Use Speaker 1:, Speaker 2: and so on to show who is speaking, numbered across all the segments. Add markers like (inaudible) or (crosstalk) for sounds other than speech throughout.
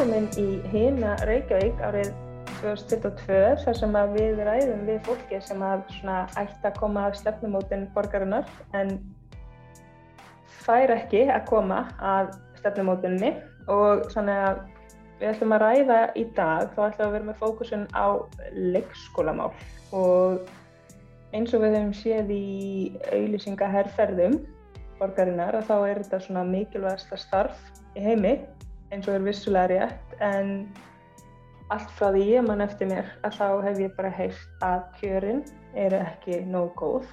Speaker 1: Velkomin í Hina Reykjavík árið 2022 þar sem að við ræðum við fólki sem að ætti að koma af stefnumótin borgarinnar en fær ekki að koma af stefnumótinni og þannig að við ætlum að ræða í dag þá ætlum við að vera með fókusun á leikskólamál. Og eins og við hefum séð í auðlýsingaherrferðum borgarinnar að þá er þetta svona mikilvægasta starf í heimi eins og er vissulega rétt en allt frá því ég mann eftir mér að þá hef ég bara heilt að kjörin eru ekki nóg góð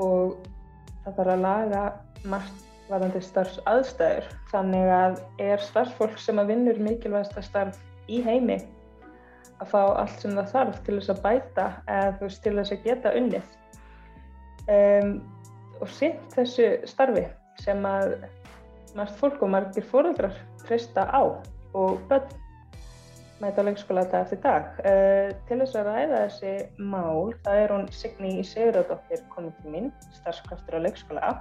Speaker 1: og það þarf að laga margt varðandi starfsaðstæður. Þannig að er starffólk sem að vinnur mikilvægasta starf í heimi að fá allt sem það þarf til þess að bæta eða þú veist til þess að geta unnið. Um, og sýnt þessu starfi sem að margt fólk og margir fóröldrar treysta á og börn mæta á leikskóla þetta eftir dag. Uh, til þess að ræða þessi mál, það er hún Signý Sigurðardóttir komið til mín, starfskraftur á leikskóla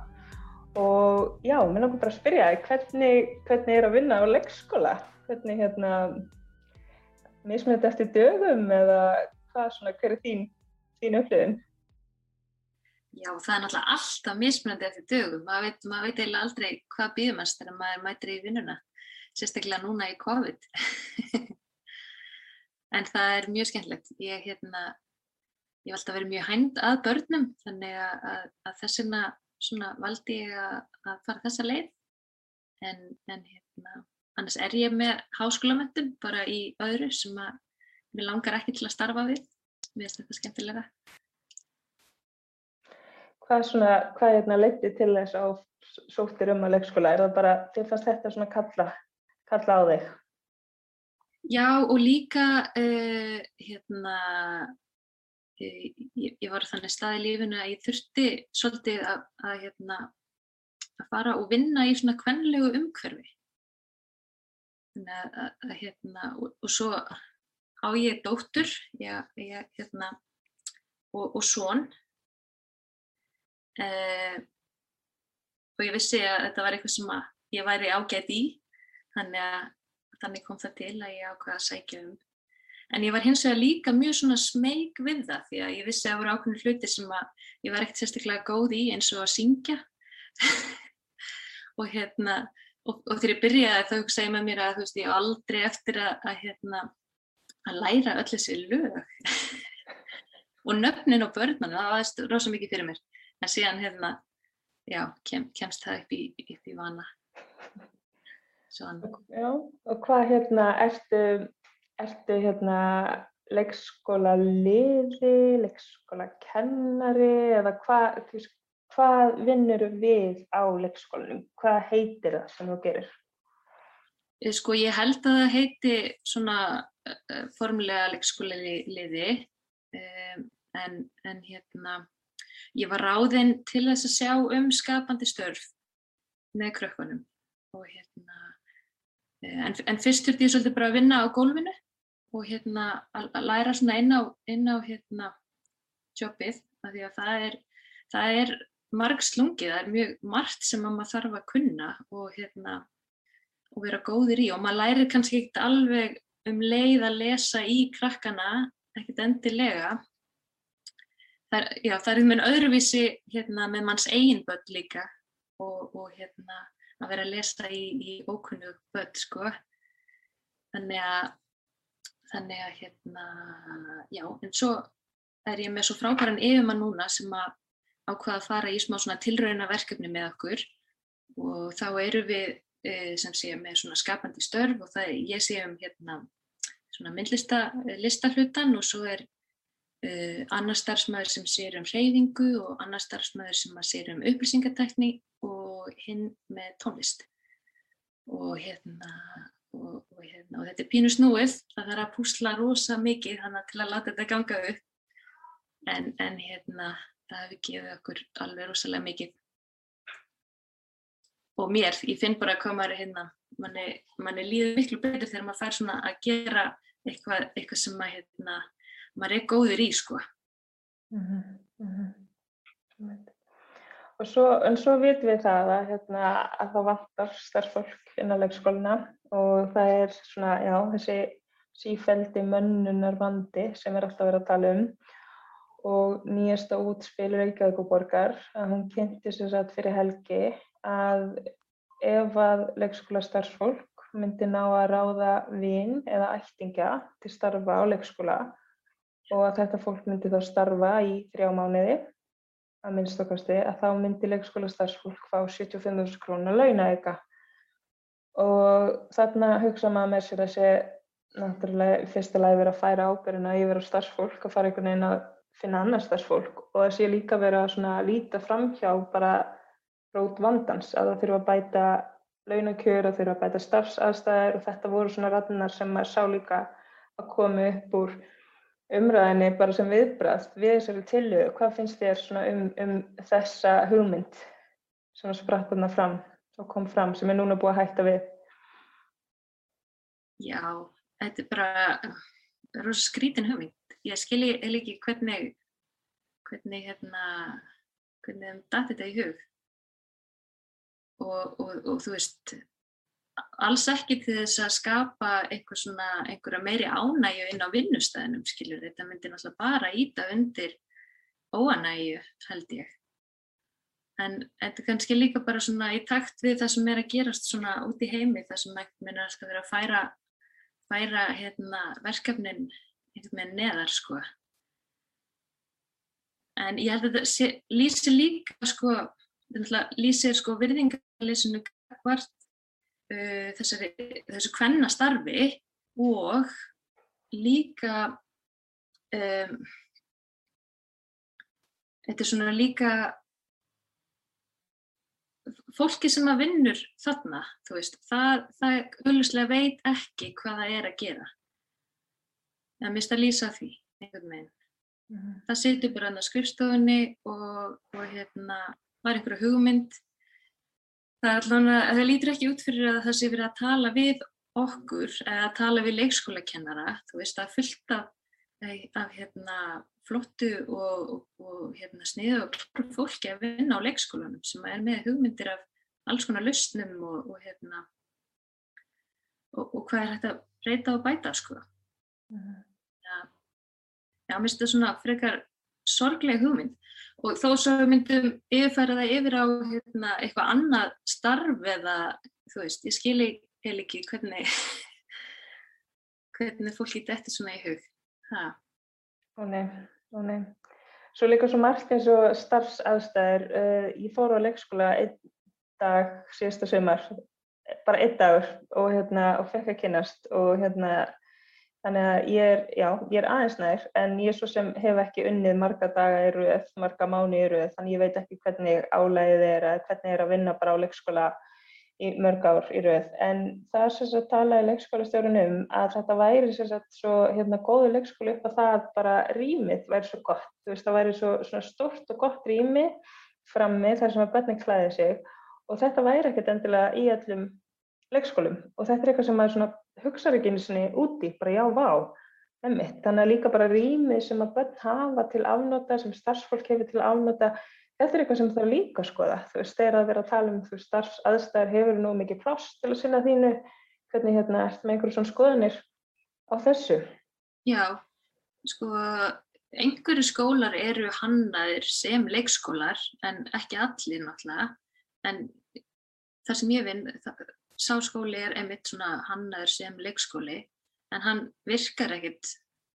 Speaker 1: og já, mér langar bara að spyrja hvernig, hvernig er að vinna á leikskóla? Hvernig hérna mismunandi eftir dögum eða hvað svona, hver er þín, þín upplifin?
Speaker 2: Já, það er náttúrulega alltaf mismunandi eftir dögum. Maður veit, mað veit eiginlega aldrei hvað býðumast þegar maður mætir í vinnuna, sérstaklega núna í COVID. (laughs) en það er mjög skemmtilegt. Ég, hérna, ég valdi að vera mjög hænd að börnum, þannig að, að, að þessina valdi ég að, að fara þessa leið. En, en hérna, annars er ég með háskólamöndum bara í öðru sem að mér langar ekki til að starfa við. Mér finnst þetta skemmtilega.
Speaker 1: Hvað, svona, hvað hérna leiti til þess að sóttir um að leikskóla? Er það bara, þér fannst þetta svona kalla, kalla á þig?
Speaker 2: Já og líka uh, hérna, uh, ég, ég var þannig stað í lífinu að ég þurfti svolítið að, að, hérna, að fara og vinna í svona kvenlegu umhverfi. Að, að, hérna, og, og svo á ég dóttur ég, ég, hérna, og, og són Uh, og ég vissi að þetta var eitthvað sem ég væri ágætt í þannig að þannig kom það til að ég ákvaði að sækja um. En ég var hins vegar líka mjög svona smeg við það því að ég vissi að það voru ákveðinu hluti sem að ég var ekkert sérstaklega góð í eins og að syngja. (laughs) Og hérna og, og þegar ég byrjaði þá hugsaði með mér að þú veist ég aldrei eftir að, að hérna að læra öll þessi lög. (laughs) Og nöfnin og börnman það var rosa mikið fyrir mér. En síðan hérna, já, kem, kemst það upp í, upp í vana.
Speaker 1: Já, og hvað hérna, ertu, ertu hérna leikskóla liði, leikskóla kennari eða hvað, hvað vinnur við á leikskólanum? Hvað heitir það sem þú gerir?
Speaker 2: Sko ég held að það heiti svona uh, formulega leikskóla liði en, en hérna ég var ráðinn til þess að sjá um skapandi störf með krökkunum og hérna eh, en, en fyrst þurfti ég svolítið bara að vinna á gólfinu og hérna að, læra svona inn á, inn á hérna jobbið af því að það er það er marg slungið, það er mjög margt sem maður þarf að kunna og hérna og vera góðir í. Og maður lærir kannski ekkert alveg um leið að lesa í krakkana ekkert endilega. Það er, já, það er einhvern veginn öðruvísi hérna, með manns eigin börn líka og, og hérna, að vera að lesa í, í ókunnu börn sko. þannig að þannig að hérna já, en svo er ég með svo frábæran yfirmann núna sem að ákvaða að fara í smá svona tilrauna verkefni með okkur og þá eru við e, sem sé með svona skapandi störf og það ég sé um hérna svona myndlista listahlutan og svo er Uh, annar starfsmæður sem sér um hreyfingu og annar starfsmæður sem sér um upplýsingartækni og hinn með tónlist og hérna og, og, hérna, og þetta er pínu snúið það þarf að púsla rosa mikið þannig til að láta þetta ganga upp en, en hérna það hefur gefið okkur alveg rosalega mikið og mér, ég finn bara að koma hérna, manni, manni líður miklu betur þegar maður fær svona að gera eitthvað, eitthvað sem maður hérna maður er góður í sko.
Speaker 1: Mm -hmm. Svo, en svo vitum við það að, hérna, að það vantar starffólk innan leikskóluna og það er svona, já, þessi sífældi mönnunar vandi sem er alltaf verið að tala um. Og nýjasta útspil Reykjavíkuborgar að hún kynnti sér satt fyrir helgi að ef að leikskóla starfsfólk myndi ná að ráða vinn eða ættinga til starfa á leikskóla og að þetta fólk myndi þá starfa í þrjá mánuði að minnstokkasti að þá myndi leikskóla starfsfólk fá 75.000 krónar launaðega og þarna hugsa maður með sér að sé náttúrulega fyrstulega verið að færa ábyrjuna yfir á starfsfólk að fara einhvern veginn að finna annars starfsfólk. Og það sé líka verið að líta fram hjá bara rót vandans að það þurfa að bæta launakjör og þurfa að bæta starfsaðstæðir og þetta voru svona rannar sem maður sá líka að koma upp úr umræðinni bara sem viðbrast við þessari tilögu. Hvað finnst þér um, um þessa hugmynd sem spratt þarna fram og kom fram sem er núna búið að hætta við?
Speaker 2: Já, þetta er bara rosa skrítin hugmynd. Ég skilji ekki hvernig hvernig hérna hvernig þeim dætti þetta í hug og, og, og þú veist alls ekki til þess að skapa einhver svona, einhverja meiri ánægju inn á vinnustæðinum, skiljur, þetta myndir náttúrulega bara íta undir óanægju, held ég. En þetta er kannski líka bara svona í takt við það sem er að gerast svona út í heimi, það sem mér er að vera að færa, færa hérna, verkefnin veginn neðar, sko. En ég held að þetta lýsir líka, sko, lýsir sko virðingarleysinu hvort uh, þessari, þessu kvennastarfi og líka um, þetta er svona líka fólki sem að vinnur þarna, veist, það, það auðvitslega veit ekki hvað það er að gera. Það mist að lýsa því, einhvern veginn. Mm -hmm. Það setur bara á skrifstofunni og, og hérna var einhverja hugmynd það, allavega, það lítur ekki út fyrir að það sé verið að tala við okkur að tala við leikskólakennara. Þú veist að fylta eh, af hérna, flottu og, og, og hérna, sniðu og fólki að vinna á leikskólanum sem er með hugmyndir af alls konar lausnum og, og hérna og hvað er þetta breyta og bæta sko. Mm -hmm. já mér finnst þetta svona frekar sorgleg hugmynd og þó svo myndum yfirfæra það yfir á hérna, eitthvað annað starf eða þú veist, ég skil ekki hvernig (laughs) hvernig fólk getur eftir svona í hug. Ha.
Speaker 1: Ó nei, ó nei. Svo líka svo margt eins og starfsaðstæður. Uh, ég fór á leikskóla einn dag síðasta sömar bara einn dagur og hérna og fekk að kynast og hérna Þannig að ég er, já, ég er aðeins nær en ég er svo sem hef ekki unnið marga daga í rauð, marga mánu í rauð þannig ég veit ekki hvernig álæðið er eða hvernig er að vinna bara á leikskóla í mörg ár í rauð. En það er sem sagt talaði leikskólastjórun um að þetta væri sem sagt svo hérna góðu leikskóli upp að það bara rýmið væri svo gott. Þú veist það væri svo svona stort og gott rými frammi þar sem að börnin klæði sig og þetta væri ekkert endilega í allum leikskólum og þetta er eitthvað sem maður hugsaður ekki einu sinni úti, bara já, vá, emmitt. Þannig að líka bara rými sem að börn hafa til afnóta, sem starfsfólk hefur til afnóta, þetta er eitthvað sem það líka skoða. Þú veist, þegar að vera að tala um þú starfsaðstæðar hefur nú mikið pláss til að sinna þínu, hvernig hérna ert með einhverjum svona skoðanir á þessu?
Speaker 2: Já, sko, einhverju skólar eru hannaðir sem leikskólar en ekki allir náttúrulega, en það sem ég vinn, sáskóli er einmitt svona hannaður sem leikskóli en hann virkar ekkert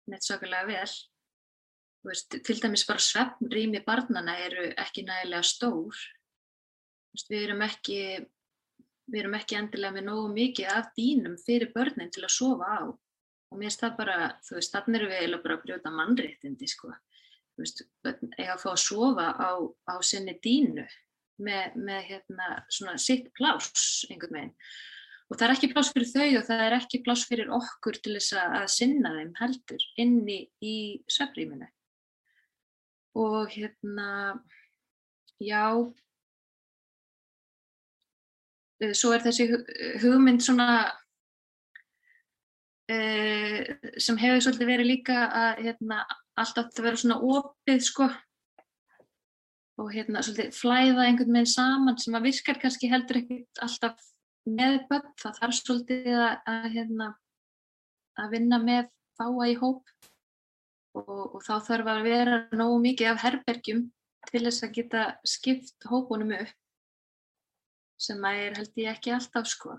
Speaker 2: neitt svakalega vel. Veist, til dæmis bara svefnrými barnana eru ekki nægilega stór. Veist, við, erum ekki, við erum ekki endilega með nógu mikið af dýnum fyrir börnin til að sofa á. Og mér finnst það bara, þú veist, þannig erum við eiginlega bara að brjóta mannréttindi, sko. Þú veist, eiga að fá að sofa á, á sinni dínu með, með hérna, svona sitt pláss einhvern veginn. Og það er ekki pláss fyrir þau og það er ekki pláss fyrir okkur til þess að sinna þeim heldur inni í söfrýminu. Og hérna, já, eh, svo er þessi hugmynd svona uh, sem hefur svolítið verið líka að hérna, allt átt að vera svona opið sko og hérna svolítið flæða einhvern veginn saman sem að virkar kannski heldur ekkert alltaf með börn, það þarf svolítið að, að, hérna, að vinna með fáa í hóp og, og þá þarf að vera nógu mikið af herbergjum til þess að geta skipt hópunum upp sem að er held ég ekki alltaf sko.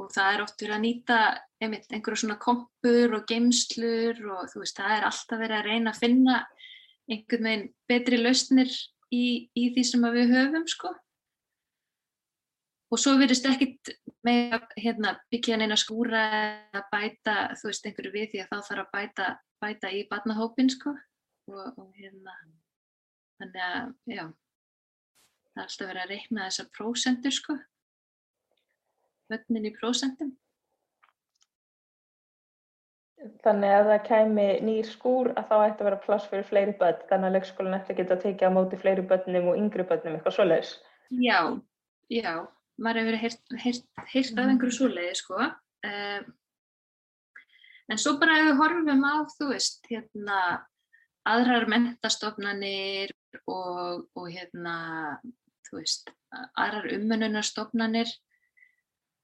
Speaker 2: Og það er oft verið að nýta einmitt einhverju svona kompur og geimslur og þú veist það er alltaf verið að reyna að finna einhvern veginn betri lausnir í, í því sem við höfum sko. Og svo verðist ekkit með hérna, byggja neina skúra eða bæta, þú veist, einhverju við því að þá þarf að bæta, bæta í barnahópin sko. Og, og hérna, þannig að, já, það er alltaf verið að reikna þessar prósendur sko. Völdnin í prósentum.
Speaker 1: Þannig að það kæmi nýr skúr að þá ætti að vera pláss fyrir fleiri börn, þannig að leikskólan ætti að geta að tekið á móti fleiri börnum og yngri börnum, eitthvað svoleiðis.
Speaker 2: Já, já, maður hefur heyrt, heyrt af einhverju svoleiði, sko. Um, en svo bara ef við horfum á, þú veist, hérna, aðrar mentastofnanir og, og hérna, þú veist, aðrar umönunarstofnanir,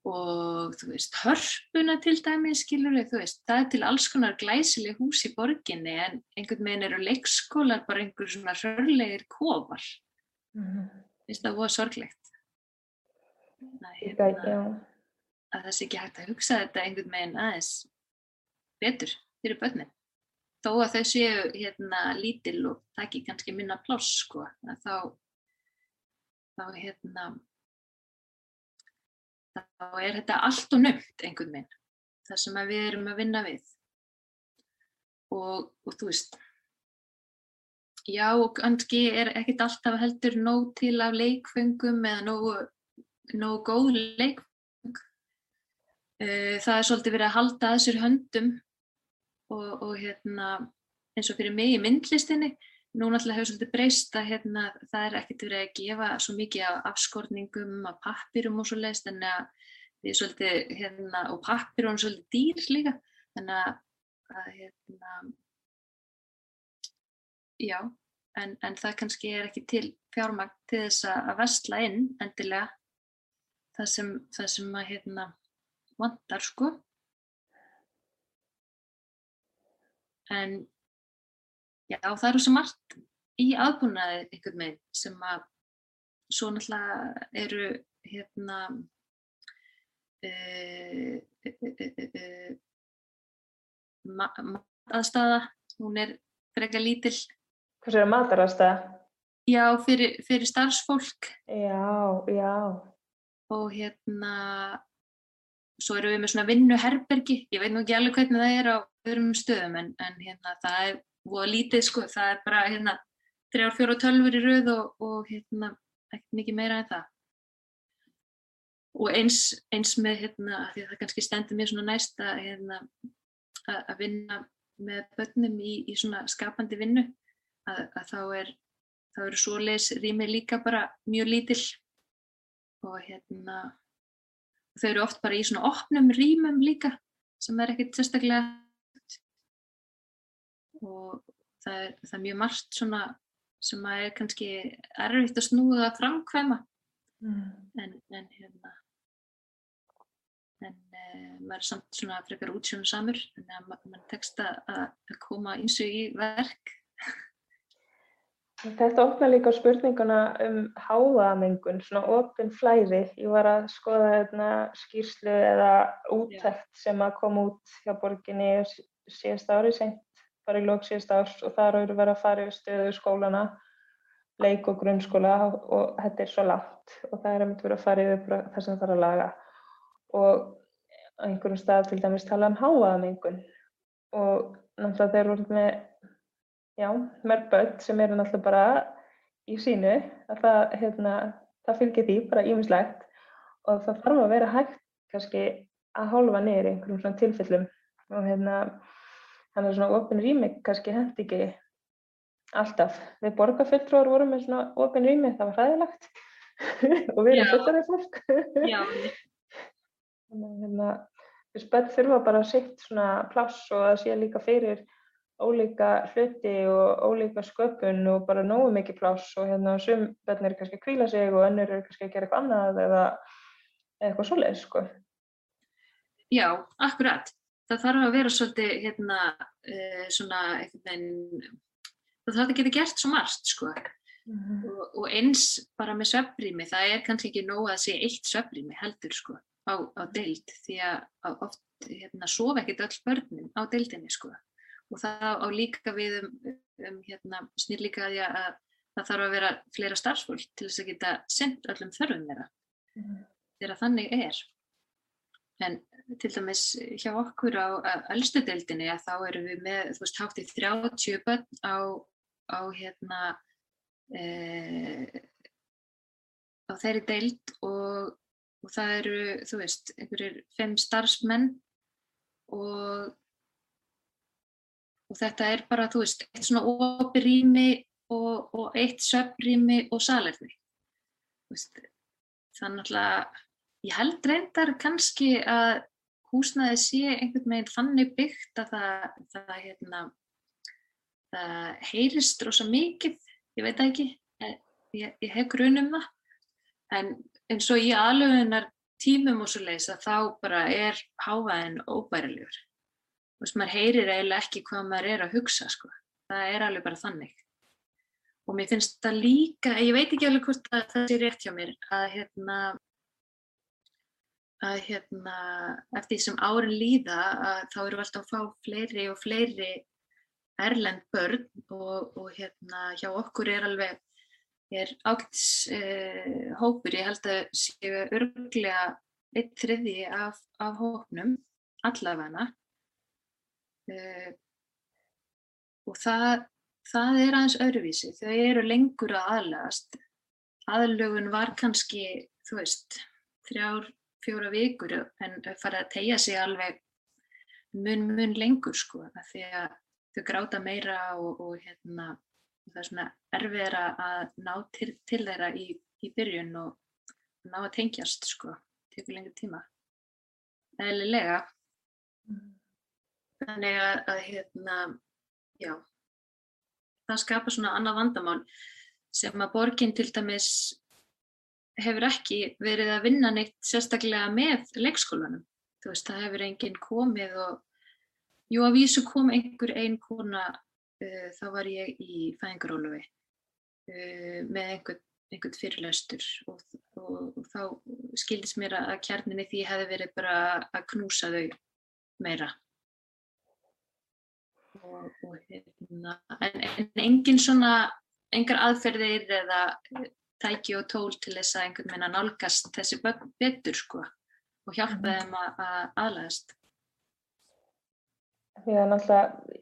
Speaker 2: og þú veist, hörpuna til dæmi, skilur við, þú veist, það er til alls konar glæsileg hús í borginni en einhvern veginn eru leikskólar bara einhver svona rörlegir kofar. Mm -hmm. Það voru sorglegt.
Speaker 1: Að, hérna,
Speaker 2: að það sé ekki hægt að hugsa þetta einhvern veginn aðeins betur fyrir börnin. Þó að þau séu hérna lítil og það ekki kannski minna pláss, sko, þá, þá hérna, þá er þetta allt og nögt einhvern veginn, það sem við erum að vinna við. Og, og þú veist, já og kannski er ekkert alltaf heldur nóg til af leikfengum eða nógu, nógu góð leikfeng. Eh, það er svolítið verið að halda að þessir höndum og, og hérna, eins og fyrir mig í myndlistinni, Nú náttúrulega hefur svolítið breyst að hérna, það er ekkert verið að gefa svo mikið af afskorningum, af pappirum og svo leiðist en að við svolítið, hérna, og pappir og svolítið dýr líka, þannig að, hérna, já, en, en það kannski er ekki til fjármagn til þess að vestla inn endilega það sem, það sem að, hérna, vantar, sko. En Já, það eru svo margt í aðbúnaði einhvern veginn sem að svo náttúrulega eru hérna uh, uh, uh, mataðstæða, hún er frekar lítill.
Speaker 1: Hvað séu mataraðstæða?
Speaker 2: Já, fyrir, fyrir starfsfólk.
Speaker 1: Já, já.
Speaker 2: Og hérna, svo eru við með svona vinnuherbergi, ég veit nú ekki alveg hvernig það er á öðrum stöðum en, en hérna það er og lítið sko, það er bara hérna þrjár, fjóru tölfur í rauð og, og hérna ekkert mikið meira en það. Og eins, eins með hérna, því að það kannski stendur mér svona næst að hérna að vinna með börnum í, í svona skapandi vinnu, að, að þá er, þá eru svoleis rými líka bara mjög lítill og hérna þau eru oft bara í svona opnum rýmum líka sem er ekkert sérstaklega og það er, það er mjög margt svona sem að er kannski erfitt að snúða að framkvæma mm. en, en hérna en uh, maður er samt svona frekar útsjónu samur en að mann tekst að, að koma eins og í verk
Speaker 1: Þetta opna líka spurninguna um háðamengun, svona ofinn flæði. Ég var að skoða hérna, skýrslu eða úttækt sem að koma út hjá borginni síðast ári seint bara í lók síðast árs og þar eru verið að fara yfir stöðu skólana, leik og grunnskóla og þetta er svo látt og það er að verið að fara yfir það sem það þarf að laga. Og á einhverjum stað til dæmis tala um háaðamengun og náttúrulega þeir voru með já, mörg börn sem eru náttúrulega bara í sínu að það, hérna, það fylgir því bara ímislegt og það þarf að vera hægt kannski að hálfa niður í einhverjum svona tilfellum og hérna Þannig að svona ofin rými kannski hendi ekki alltaf. Við borgarfulltrúar vorum með svona ofin rými, það var hræðilegt (laughs) og við erum fulltarið fólk. (laughs) Þannig að hérna, við spöld þurfa bara sitt svona pláss og að sé líka fyrir ólíka hluti og ólíka sköpun og bara nógu mikið pláss og hérna sum börn eru kannski að kvíla sig og önnur eru kannski að gera eitthvað annað eða eitthvað svoleið sko.
Speaker 2: Já, akkurat. Það þarf að vera svolítið hérna uh, svona veginn, það þarf að geta gert svo margt sko. Mm -hmm. og, og eins bara með söfbrými, það er kannski ekki nóg að sé eitt söfbrými heldur sko á, á deild því að oft hérna, sofa ekkert öll börnum á deildinni sko og það á líka við um, um hérna, snýr líka að, að það þarf að vera fleira starfsfólk til þess að geta sendt öllum þörfum þeirra mm. þegar þannig er en til dæmis hjá okkur á elstu deildinni að þá erum við með þú veist hátt í 30 börn á, á hérna e, á þeirri deild og, og það eru þú veist einhverjir fem starfsmenn og og þetta er bara, þú veist, eitt svona opi rými og, og eitt söprými og salerni. Þannig að ég held reyndar kannski að húsnaði sé einhvern veginn þannig byggt að það, það, hérna, það heyrist rosa mikið, ég veit ekki, ég, ég hef grunum það, en eins og í aðlöfunar tímum og svo leiðis að þá bara er hávaðin óbærilegur þú veist, maður heyrir eiginlega ekki hvað maður er að hugsa, sko. Það er alveg bara þannig. Og mér finnst það líka, ég veit ekki alveg hvort að það sé rétt hjá mér, að hérna, að hérna, eftir því sem árin líða, þá eru við alltaf að fá fleiri og fleiri erlend börn og, og hérna, hjá okkur er alveg, er ágæts eh, hópur, ég held að séu örglega eitt þriði af, af hópnum, allavegna, Uh, og það, það er aðeins öðruvísi, þau eru lengur að aðlagast. Aðlögun var kannski, þú veist, þrjár, fjóra vikur en farið að tegja sig alveg mun, mun lengur sko, því að þau gráta meira og, og hérna, það er svona erfiðra að ná til, til þeirra í, í byrjun og ná að tengjast sko, tekur lengur tíma. Eðlilega. Mm. Þannig að, að hérna, já, það skapar svona annað vandamál sem að borginn til dæmis hefur ekki verið að vinna neitt sérstaklega með leikskólanum. Þú veist, það hefur enginn komið og, jú að vísu kom einhver einn kona, uh, þá var ég í fæðingarólufi uh, með einhvern, einhvern fyrirlestur og, og, og þá skildist mér að kjarninni því hefði verið bara að knúsa þau meira hérna, en, en engin svona, engar aðferðir eða tæki og tól til þess að einhvern veginn að nálgast þessi betur sko og hjálpa mhm. þeim að, að aðlæðast.
Speaker 1: Því að náttúrulega,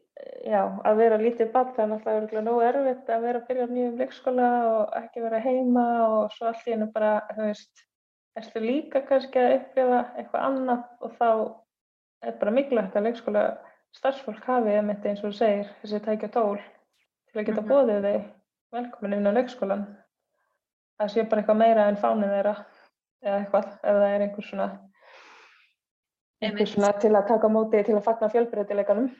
Speaker 1: já, að vera lítið bann það er náttúrulega nógu erfitt að vera að byrja á nýjum leikskóla og ekki vera heima og svo allt í hennu bara, þú veist, erstu líka kannski að upplifa eitthvað annað og þá er bara mikilvægt að leikskóla starfsfólk hafi eins og þú segir þessi tækja tól til að geta mm -hmm. bóðið þig velkomin inn á leikskólan það sé bara eitthvað meira en fánin þeirra eða eitthvað ef það er einhver svona einhver svona til að taka móti til að fagna fjölbreytileikanum.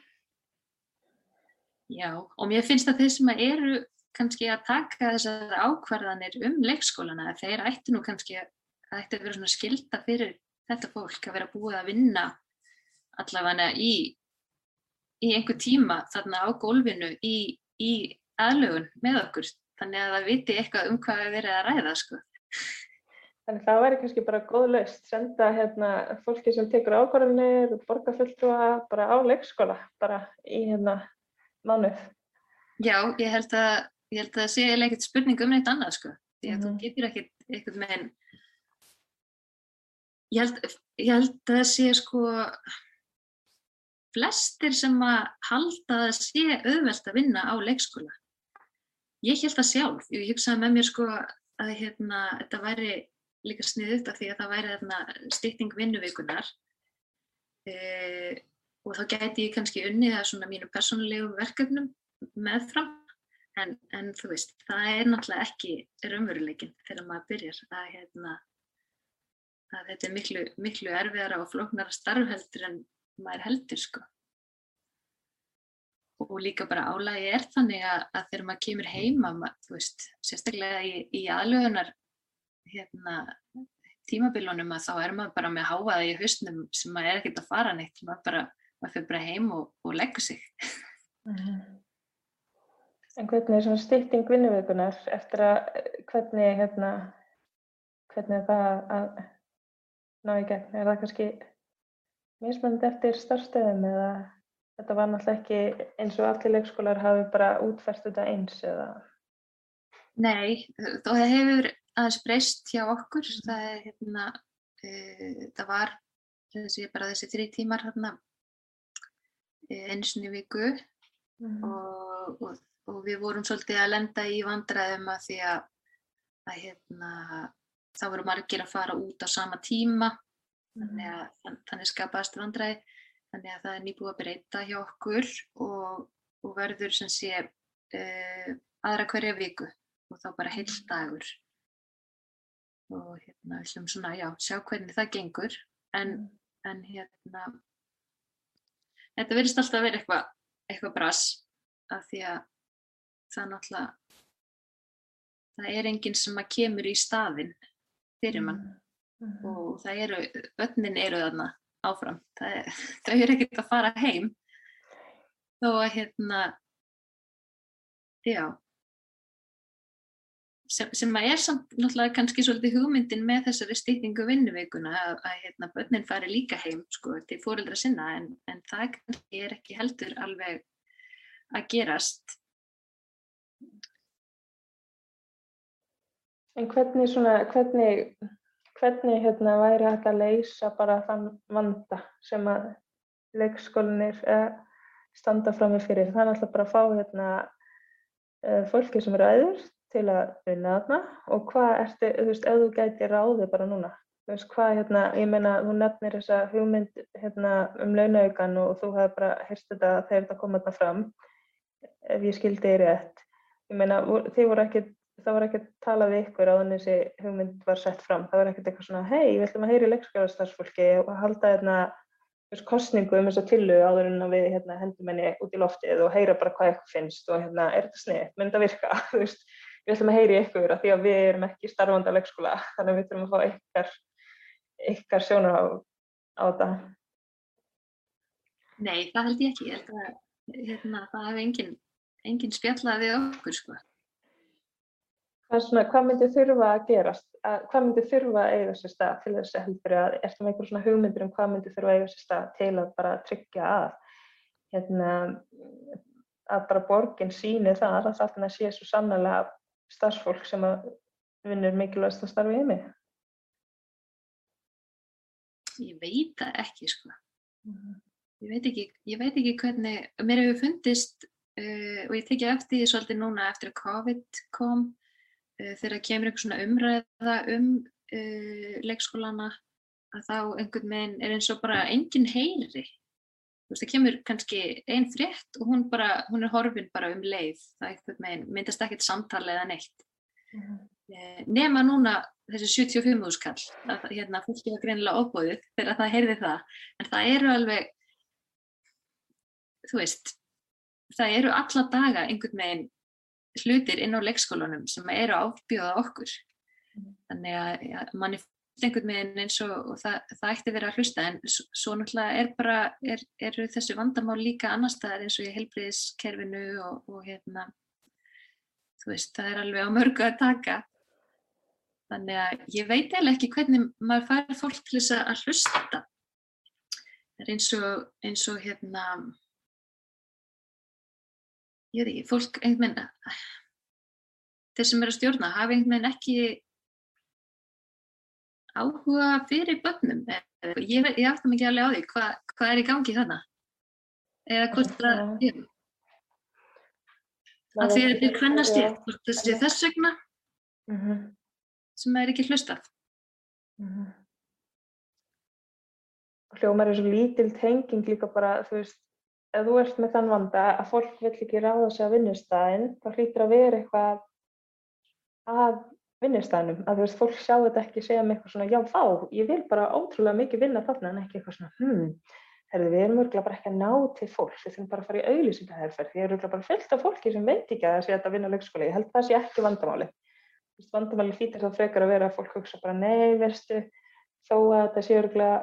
Speaker 2: Já og mér finnst að þeir sem eru kannski að taka þessar ákvarðanir um leikskólana þeir ætti nú kannski að það ætti að vera svona skilda fyrir þetta fólk að vera búið að vinna allavega í í einhver tíma þarna á gólfinu í, í aðlugun með okkur þannig að það viti eitthvað um hvað við verðum að ræða sko.
Speaker 1: Þannig að það væri kannski bara góð löst, senda hérna fólki sem tekur ákvarðanir og borgarfulltrúa bara á leikskóla, bara í hérna mánuð.
Speaker 2: Já, ég held að, ég held að það sé ekkert spurning um neitt annað sko, því að mm þú mhm. getur ekkert eitthvað með einn, ég held, ég held að það sé sko, flestir sem að halda að sé auðvelt að vinna á leikskóla. Ég held það sjálf, ég hugsaði með mér sko að hérna, þetta væri líka sniðut af því að það væri þarna stýtting vinnuvíkunar e, og þá gæti ég kannski unnið að svona mínu persónulegu verkefnum meðfram. En, en þú veist, það er náttúrulega ekki raunveruleikin þegar maður byrjar að, hérna, að þetta er miklu, miklu erfiðara og flóknara starfheldur en maður heldur sko. Og líka bara álægi er þannig að, að þegar maður kemur heima, mað, þú veist, sérstaklega í, í aðlögunar hérna, tímabilunum að þá er maður bara með háaði í hausnum sem maður er ekkert að fara neitt, maður, bara, maður fyrir bara heim og, og leggur sig. Mm -hmm.
Speaker 1: En hvernig er svona stýtting vinnuveikunar eftir að, hvernig, hérna, hvernig er það að ná í gegn? Er það kannski mismönd eftir starfstöðum eða þetta var náttúrulega ekki eins og allir leikskólar hafi bara útferst þetta eins eða?
Speaker 2: Nei, það hefur aðeins breyst hjá okkur. Það, er, hérna, e, það var þessi, bara þessi þrjí tímar hérna, e, eins og viku mm. og, og, og við vorum svolítið að lenda í vandræðum að því að, að hérna, þá voru margir að fara út á sama tíma þannig að þannig skapast vandræði þannig að það er nýbúið að breyta hjá okkur og, og verður sem sé uh, aðra hverja viku og þá bara heil dagur. Og hérna við slum svona já, sjá hvernig það gengur. En, en hérna þetta verðist alltaf að vera eitthvað eitthvað brass af því að það náttúrulega það er enginn sem að kemur í staðin fyrir mann. Mm -hmm. og það eru, börnin eru þarna áfram, það er, (laughs) ekkert að fara heim. Þó að hérna já. Sem, sem að er samt náttúrulega kannski svolítið hugmyndin með þessari stýtningu vinnuveikuna að, að hérna börnin fari líka heim sko til fóreldra sinna en, en það er ekki heldur alveg að gerast.
Speaker 1: En hvernig svona, hvernig hvernig hérna væri hægt að leysa bara þann vanda sem að leikskólinir uh, standa fram með fyrir. Er alltaf bara að fá hérna uh, fólki sem eru aður til að vinna þarna og hvað ertu, þú veist, ef þú gæti ráði bara núna, þú veist, hvað hérna, ég meina, þú nefnir þessa hugmynd hérna um launaugan og þú hefði bara heyrst þetta þegar þetta kom þarna fram, ef ég skildi þér rétt. Ég meina, þið voru ekkert það var ekkert talað við ykkur á þannig þessi hugmynd var sett fram. Það var ekkert eitthvað svona, hei, við ætlum að heyri leikskjáðarstarfsfólki og halda hérna kostningu um þess að tillu áður en við hérna, hendum henni út í loftið og heyra bara hvað eitthvað finnst og hérna, er þetta snið, mynd að virka, (laughs) þú veist, við ætlum að heyri ykkur af því að við erum ekki starfandi á leikskóla, þannig að við þurfum að fá ykkar, ykkar sjónar á, á þetta.
Speaker 2: Nei, það held ég ekki, ég held að hérna, það hefur enginn engin spjallað við okkur, sko.
Speaker 1: Svona, hvað myndi þurfa að gerast, að, hvað myndi þurfa að eiga sér stað til þess að heldur að, er það með einhver svona hugmyndir um hvað myndi þurfa að eiga sér stað til að bara tryggja að, hérna, að bara borginn síni það að þarna sé svo sannlega starfsfólk sem að vinnur mikilvægast að starfa í mig?
Speaker 2: Ég veit það ekki, sko. -hmm. Ég veit ekki, ég veit ekki hvernig, mér hefur fundist uh, og ég tekja eftir því svolítið núna eftir að COVID kom þegar kemur einhver svona umræða um uh, leikskólana að þá einhvern veginn er eins og bara enginn heyri. Þú veist, það kemur kannski einn frétt og hún, bara, hún er horfin bara um leið. Það einhvern veginn myndast ekkert samtali eða neitt. Mm -hmm. nema núna þessi 75 úrskall, að hérna fólki var greinilega óbúðið þegar það heyrði það. En það eru alveg, þú veist, það eru alla daga einhvern veginn hlutir inn á leikskólanum sem eru ábjóða okkur. Þannig að ja, manni finnst einhvern veginn eins og, og það, það ætti verið að hlusta en svo náttúrulega er bara, er, eru þessu vandamál líka annar staðar eins og í helbriðiskerfinu og, og hérna, þú veist, það er alveg á mörgu að taka. Þannig að ég veit eiginlega ekki hvernig maður fær fólk til þess að hlusta. Það er eins og, eins og hérna, ég veit ekki, fólk einhvern veginn, þeir sem eru að stjórna hafa einhvern veginn ekki áhuga fyrir börnum. Ég, ég aftur mikið alveg á því hvað hva er í gangi þarna. Eða hvort er. Að því að er hvernast ég, hvort þessi þess vegna mm -hmm. sem er ekki hlustað. Mm -hmm.
Speaker 1: Hljómar er svo lítil tenging líka bara, þú veist, ef þú ert með þann vanda að fólk vill ekki ráða sig á vinnustæðin þá hlýtur að vera eitthvað að vinnustæðinum að þú veist, fólk sjá þetta ekki segja með eitthvað svona já, þá, ég vil bara ótrúlega mikið vinna þarna en ekki eitthvað svona hmm, herðu, við erum örgulega bara ekki að ná til fólk, við þurfum bara að fara í auðlýsingaherferð, því er örgulega bara fyllt af fólki sem veit ekki að það sé að vinna leikskóla, ég held það sé ekki vandamáli. Vandamáli hlýtir þá frekar að vera að fólk hugsa bara nei, veistu, þó að þetta sé örgulega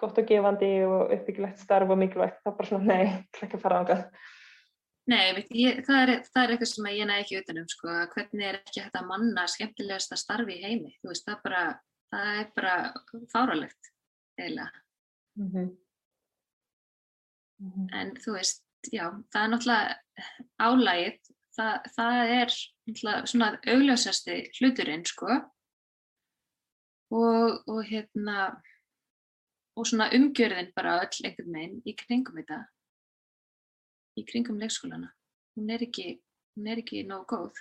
Speaker 1: gott og gefandi og uppbyggilegt starf og mikilvægt, þá bara svona nei, ekki að fara ángað.
Speaker 2: Nei, veit, ég, það, er, það er eitthvað sem ég næ ekki utanum, sko, hvernig er ekki hægt að manna skemmtilegasta starfi í heimi, þú veist, það, bara, það er bara fáralegt, eiginlega. Mm -hmm. Mm -hmm. En þú veist, já, það er náttúrulega álægið, það, það er náttúrulega svona augljósasti hluturinn, sko, og, og hérna, og svona umgjörðin bara öll einhvern veginn í kringum þetta í kringum leikskólana. Hún er ekki, hún er ekki nóg góð.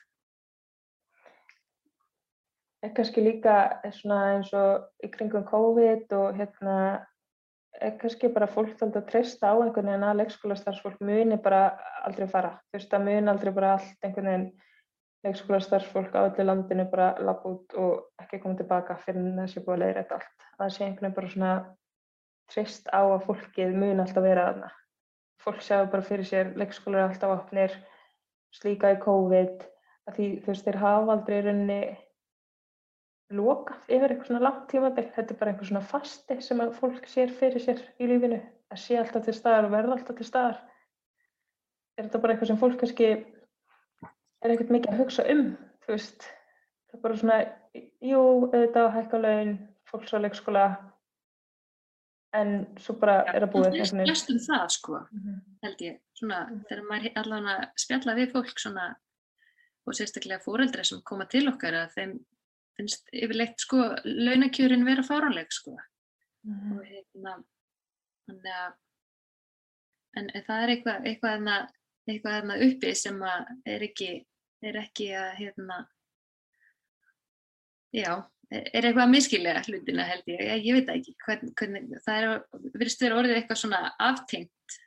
Speaker 1: Er kannski líka eins og í kringum COVID og hérna er kannski bara fólk að treysta á einhvern veginn að leikskólastarfsfólk muni bara aldrei fara. Þú veist, það muni aldrei bara allt einhvern veginn leikskólastarfsfólk á öllu landinu bara lapp út og ekki koma tilbaka fyrir þessi búið að leiðra þetta allt. Það sé einhvern veginn bara svona treyst á að fólkið muni alltaf vera aðna fólk sjáu bara fyrir sér leikskólar er alltaf opnir slíka í COVID því þú veist þeir hafa aldrei rauninni lokað yfir eitthvað svona langt tímabill þetta er bara einhver svona fasti sem að fólk sér fyrir sér í lífinu að sé alltaf til staðar og verða alltaf til staðar. Er þetta bara eitthvað sem fólk kannski er ekkert mikið að hugsa um þú veist? Það er bara svona jú, auðvitað hækka laun fólks á leikskóla en svo bara ja, er að búið
Speaker 2: það er flest um það sko mm -hmm. held ég, svona mm -hmm. þegar maður allavega spjalla við fólk svona og sérstaklega fóreldra sem koma til okkar að þeim finnst yfirleitt sko launakjörin vera fáranleg sko mm -hmm. og hérna þannig að en, það er eitthvað eitthvað enna eitthvað enna uppi sem að er ekki er ekki að hérna já er eitthvað að miskilja hlutina held ég, ég, ég veit ekki hvern, hvernig, það er, virðist vera orðið eitthvað svona aftengt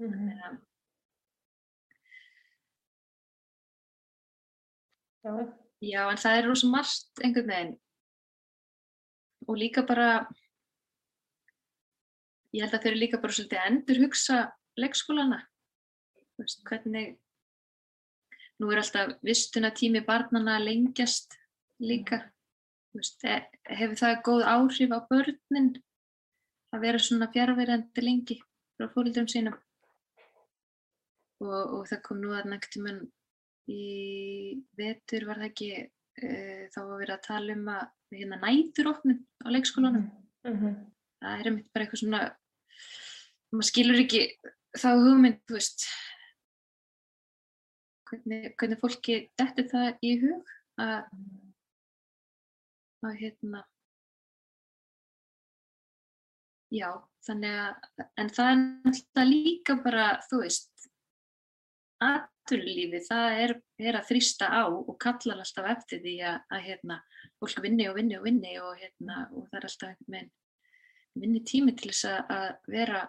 Speaker 2: mm -hmm. Já. Já, en það er rosa margt einhvern veginn og líka bara ég held að þau eru líka bara svolítið að endur hugsa leikskólana hvernig Nú er alltaf vistunatími barnana lengjast líka. Veist, e, hefur það góð áhrif á börnin að vera svona fjárverðandi lengi frá fólkdrum sínum? Og, og það kom nú að nægtum en í vetur var það ekki, e, þá var við að tala um að hérna, nætur opnum á leikskólanum. Mm -hmm. Það er einmitt bara eitthvað svona, maður skilur ekki þá hugmynd, þú veist, hvernig, hvernig fólki dettur það í hug að, að hérna já, þannig að en það er náttúrulega líka bara þú veist aðturlífi, það er, er að þrýsta á og kallar alltaf eftir því að, að hérna, fólk vinni og vinni og vinni og, hérna, og það er alltaf einhvern veginn vinni tími til þess að vera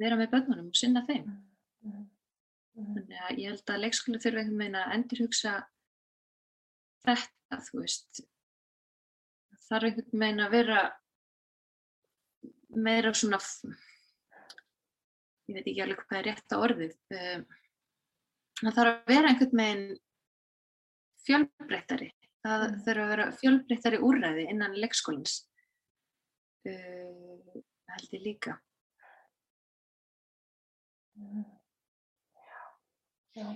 Speaker 2: vera með börnunum og sinna þeim mm. Mhm. Þannig að ég held að leikskóla þurfa einhvern veginn að endur hugsa þetta, þú veist. Það þarf einhvern veginn að vera meira svona, ég veit ekki alveg hvað er rétt á orðið, ehm, það þarf að vera einhvern veginn fjölbreyttari. Það mm. þurfa að vera fjölbreyttari úrræði innan leikskólins, uh, held ég líka.
Speaker 1: Já.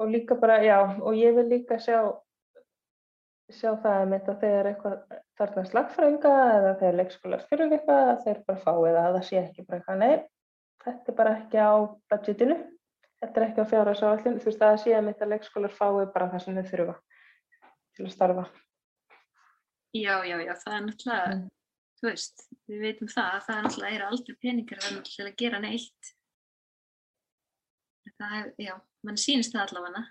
Speaker 1: Og líka bara, já, og ég vil líka sjá, sjá það að mynda þegar eitthvað þarf að slagfrænga eða þegar leikskólar fyrir eitthvað að þeir bara fá eða að það sé ekki bara eitthvað, nei, þetta er bara ekki á budgetinu, þetta er ekki á fjárhásáallin, þú veist að það sé að mynda leikskólar fái bara það sem þau þurfa til að starfa.
Speaker 2: Já, já, já, það er náttúrulega, mm. þú veist, við veitum það, það er náttúrulega, er aldrei peningar að, að gera neitt það, já, mann sýnist það allavega.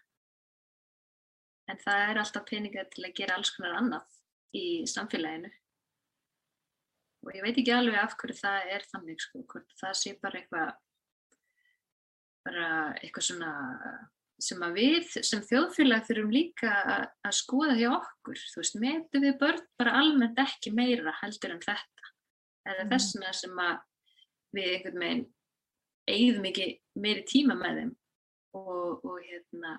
Speaker 2: En það er alltaf peningar til að gera alls konar annað í samfélaginu. Og ég veit ekki alveg af hverju það er þannig sko, hvort það sé bara eitthvað bara eitthvað svona sem að við sem þjóðfélag þurfum líka að, að skoða hjá okkur, þú veist, meðtum við börn bara almennt ekki meira heldur en þetta, eða
Speaker 1: Mhm.
Speaker 2: þessuna sem að við einhvern veginn eigðum ekki meiri tíma með þeim og, og hérna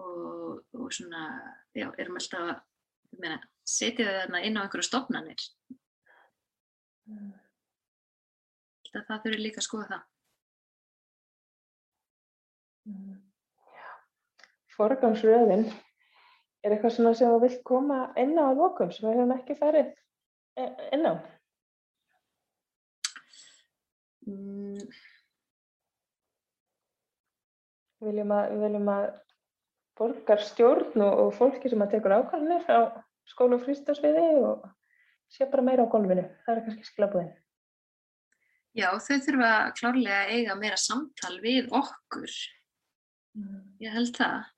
Speaker 2: og, og svona, já, erum alltaf að meina, setja þau þarna inn á einhverju stofnanir, Held að það þurfi líka að skoða það.
Speaker 1: Forgangsröðin er eitthvað svona sem þú vilt koma inn á að lokum sem við höfum ekki farið eh, inn á.
Speaker 2: Mm,
Speaker 1: Við viljum að, við viljum að borgarstjórn og, og fólki sem að tekur ákvarðanir á skóla og frístasviði og sé bara meira á golfinu. Það er kannski skilabúðin.
Speaker 2: Já, þau þurfa klárlega að eiga meira samtal við okkur. Ég held það.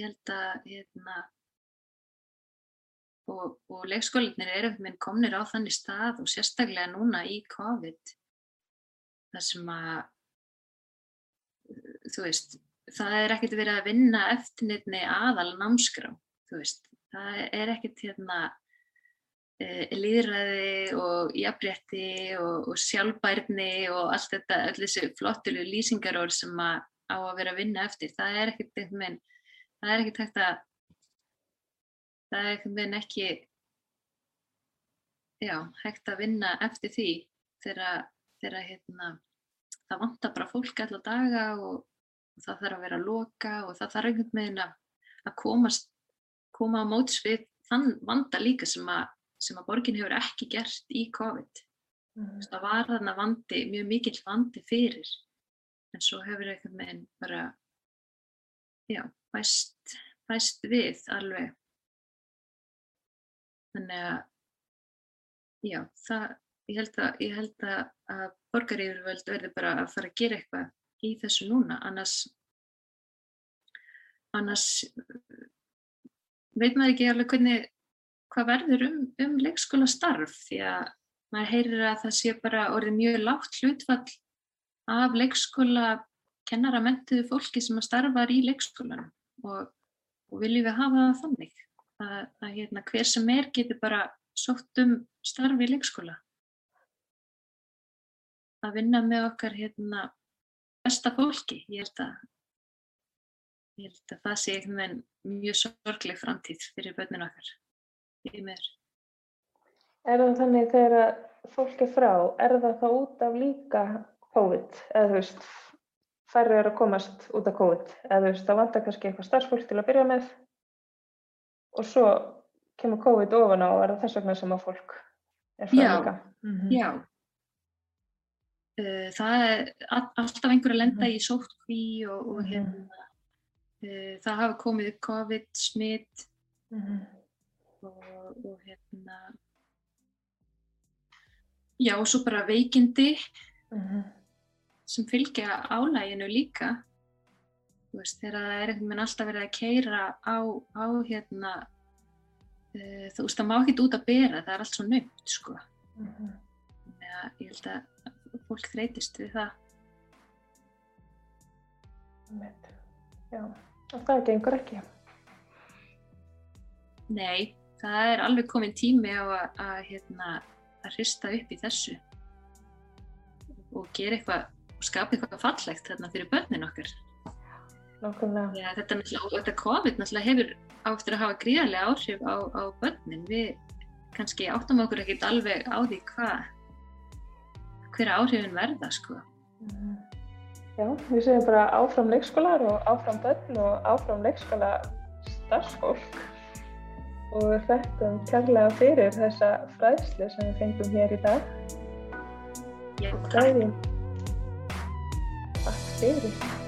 Speaker 2: Ég held að, hérna, og, og leikskólinir eru minn komnir á þannig stað og sérstaklega núna í COVID, þar sem að, þú veist, það er ekkert verið að vinna eftir nefni aðal námskrá, þú veist, það er ekkert hérna eh, líðræði og jafnrétti og, og sjálfbærni og allt þetta, öll þessi flottilu lýsingarorð sem að á að vera að vinna eftir, það er ekkert einhvern veginn, það er ekkert hægt að, það er einhvern veginn ekki, já, hægt að vinna eftir því þegar, hérna, það vantar bara fólk alla daga og, og það þarf að vera að loka og það þarf einhvern veginn að, að komast, koma á móts við þann vanda líka sem að, sem að borgin hefur ekki gert í COVID. Veist, Það var þarna vandi, mjög mikill vandi fyrir, en svo hefur einhvern veginn bara, já, bæst, bæst við alveg. Þannig að, já, það, ég held að, ég held að, að borgaryfirvöld verður bara að fara að gera eitthvað í þessu núna, annars, annars uh, veit maður ekki alveg hvernig, hvað verður um, um leikskóla starf, því að maður heyrir að það sé bara orðið mjög lágt hlutfall af leikskóla kennara mentuðu fólki sem að starfar í leikskólanum og, og viljum við hafa það þannig? Að, að hérna, hver sem er getur bara sótt um starf í leikskóla. Að vinna með okkar hérna, besta fólki ég held að ég held að það sé einhvern veginn mjög sorgleg framtíð fyrir börnin okkar í mér
Speaker 1: Er það þannig þegar að fólk er frá, er það þá út af líka COVID? Eða þú veist, færri er að komast út af COVID? Eða þú veist, þá vantar kannski eitthvað starfsfólk til að byrja með og svo kemur COVID ofan á og er það þess vegna sem að fólk er frá
Speaker 2: Já.
Speaker 1: líka? Mhm.
Speaker 2: Já. Uh, það er all- alltaf einhver að lenda
Speaker 1: Mhm.
Speaker 2: í sótkví og, og
Speaker 1: Mhm.
Speaker 2: hérna, uh, það hafa komið upp COVID, smitt
Speaker 1: Mhm.
Speaker 2: og, og hérna, já, og svo bara veikindi sem fylgja álæginu líka. Veist, þegar það er einhvern veginn alltaf verið að keira á, á hérna, uh, þú veist, það má ekki út að bera, það er allt svo naumt, sko. Þannig að ég held að fólk þreytist við það.
Speaker 1: Já, það gengur ekki.
Speaker 2: Nei, það er alveg komin tími á að, að, hérna, að hrista upp í þessu og gera eitthvað og skapa eitthvað fallegt þarna fyrir börnin okkar. Já, þetta, þetta COVID náttúrulega hefur áttur að hafa gríðarlega áhrif á, á börnin. Við kannski áttum okkur ekkert alveg á því hvað hver áhrifin verða, sko.
Speaker 1: Já, við segjum bara áfram leikskólar og áfram börn og áfram leikskóla starfsfólk og við þekkum kærlega fyrir þessa fræðslu sem við fengum hér í dag.
Speaker 2: Já, takk.
Speaker 1: Takk fyrir.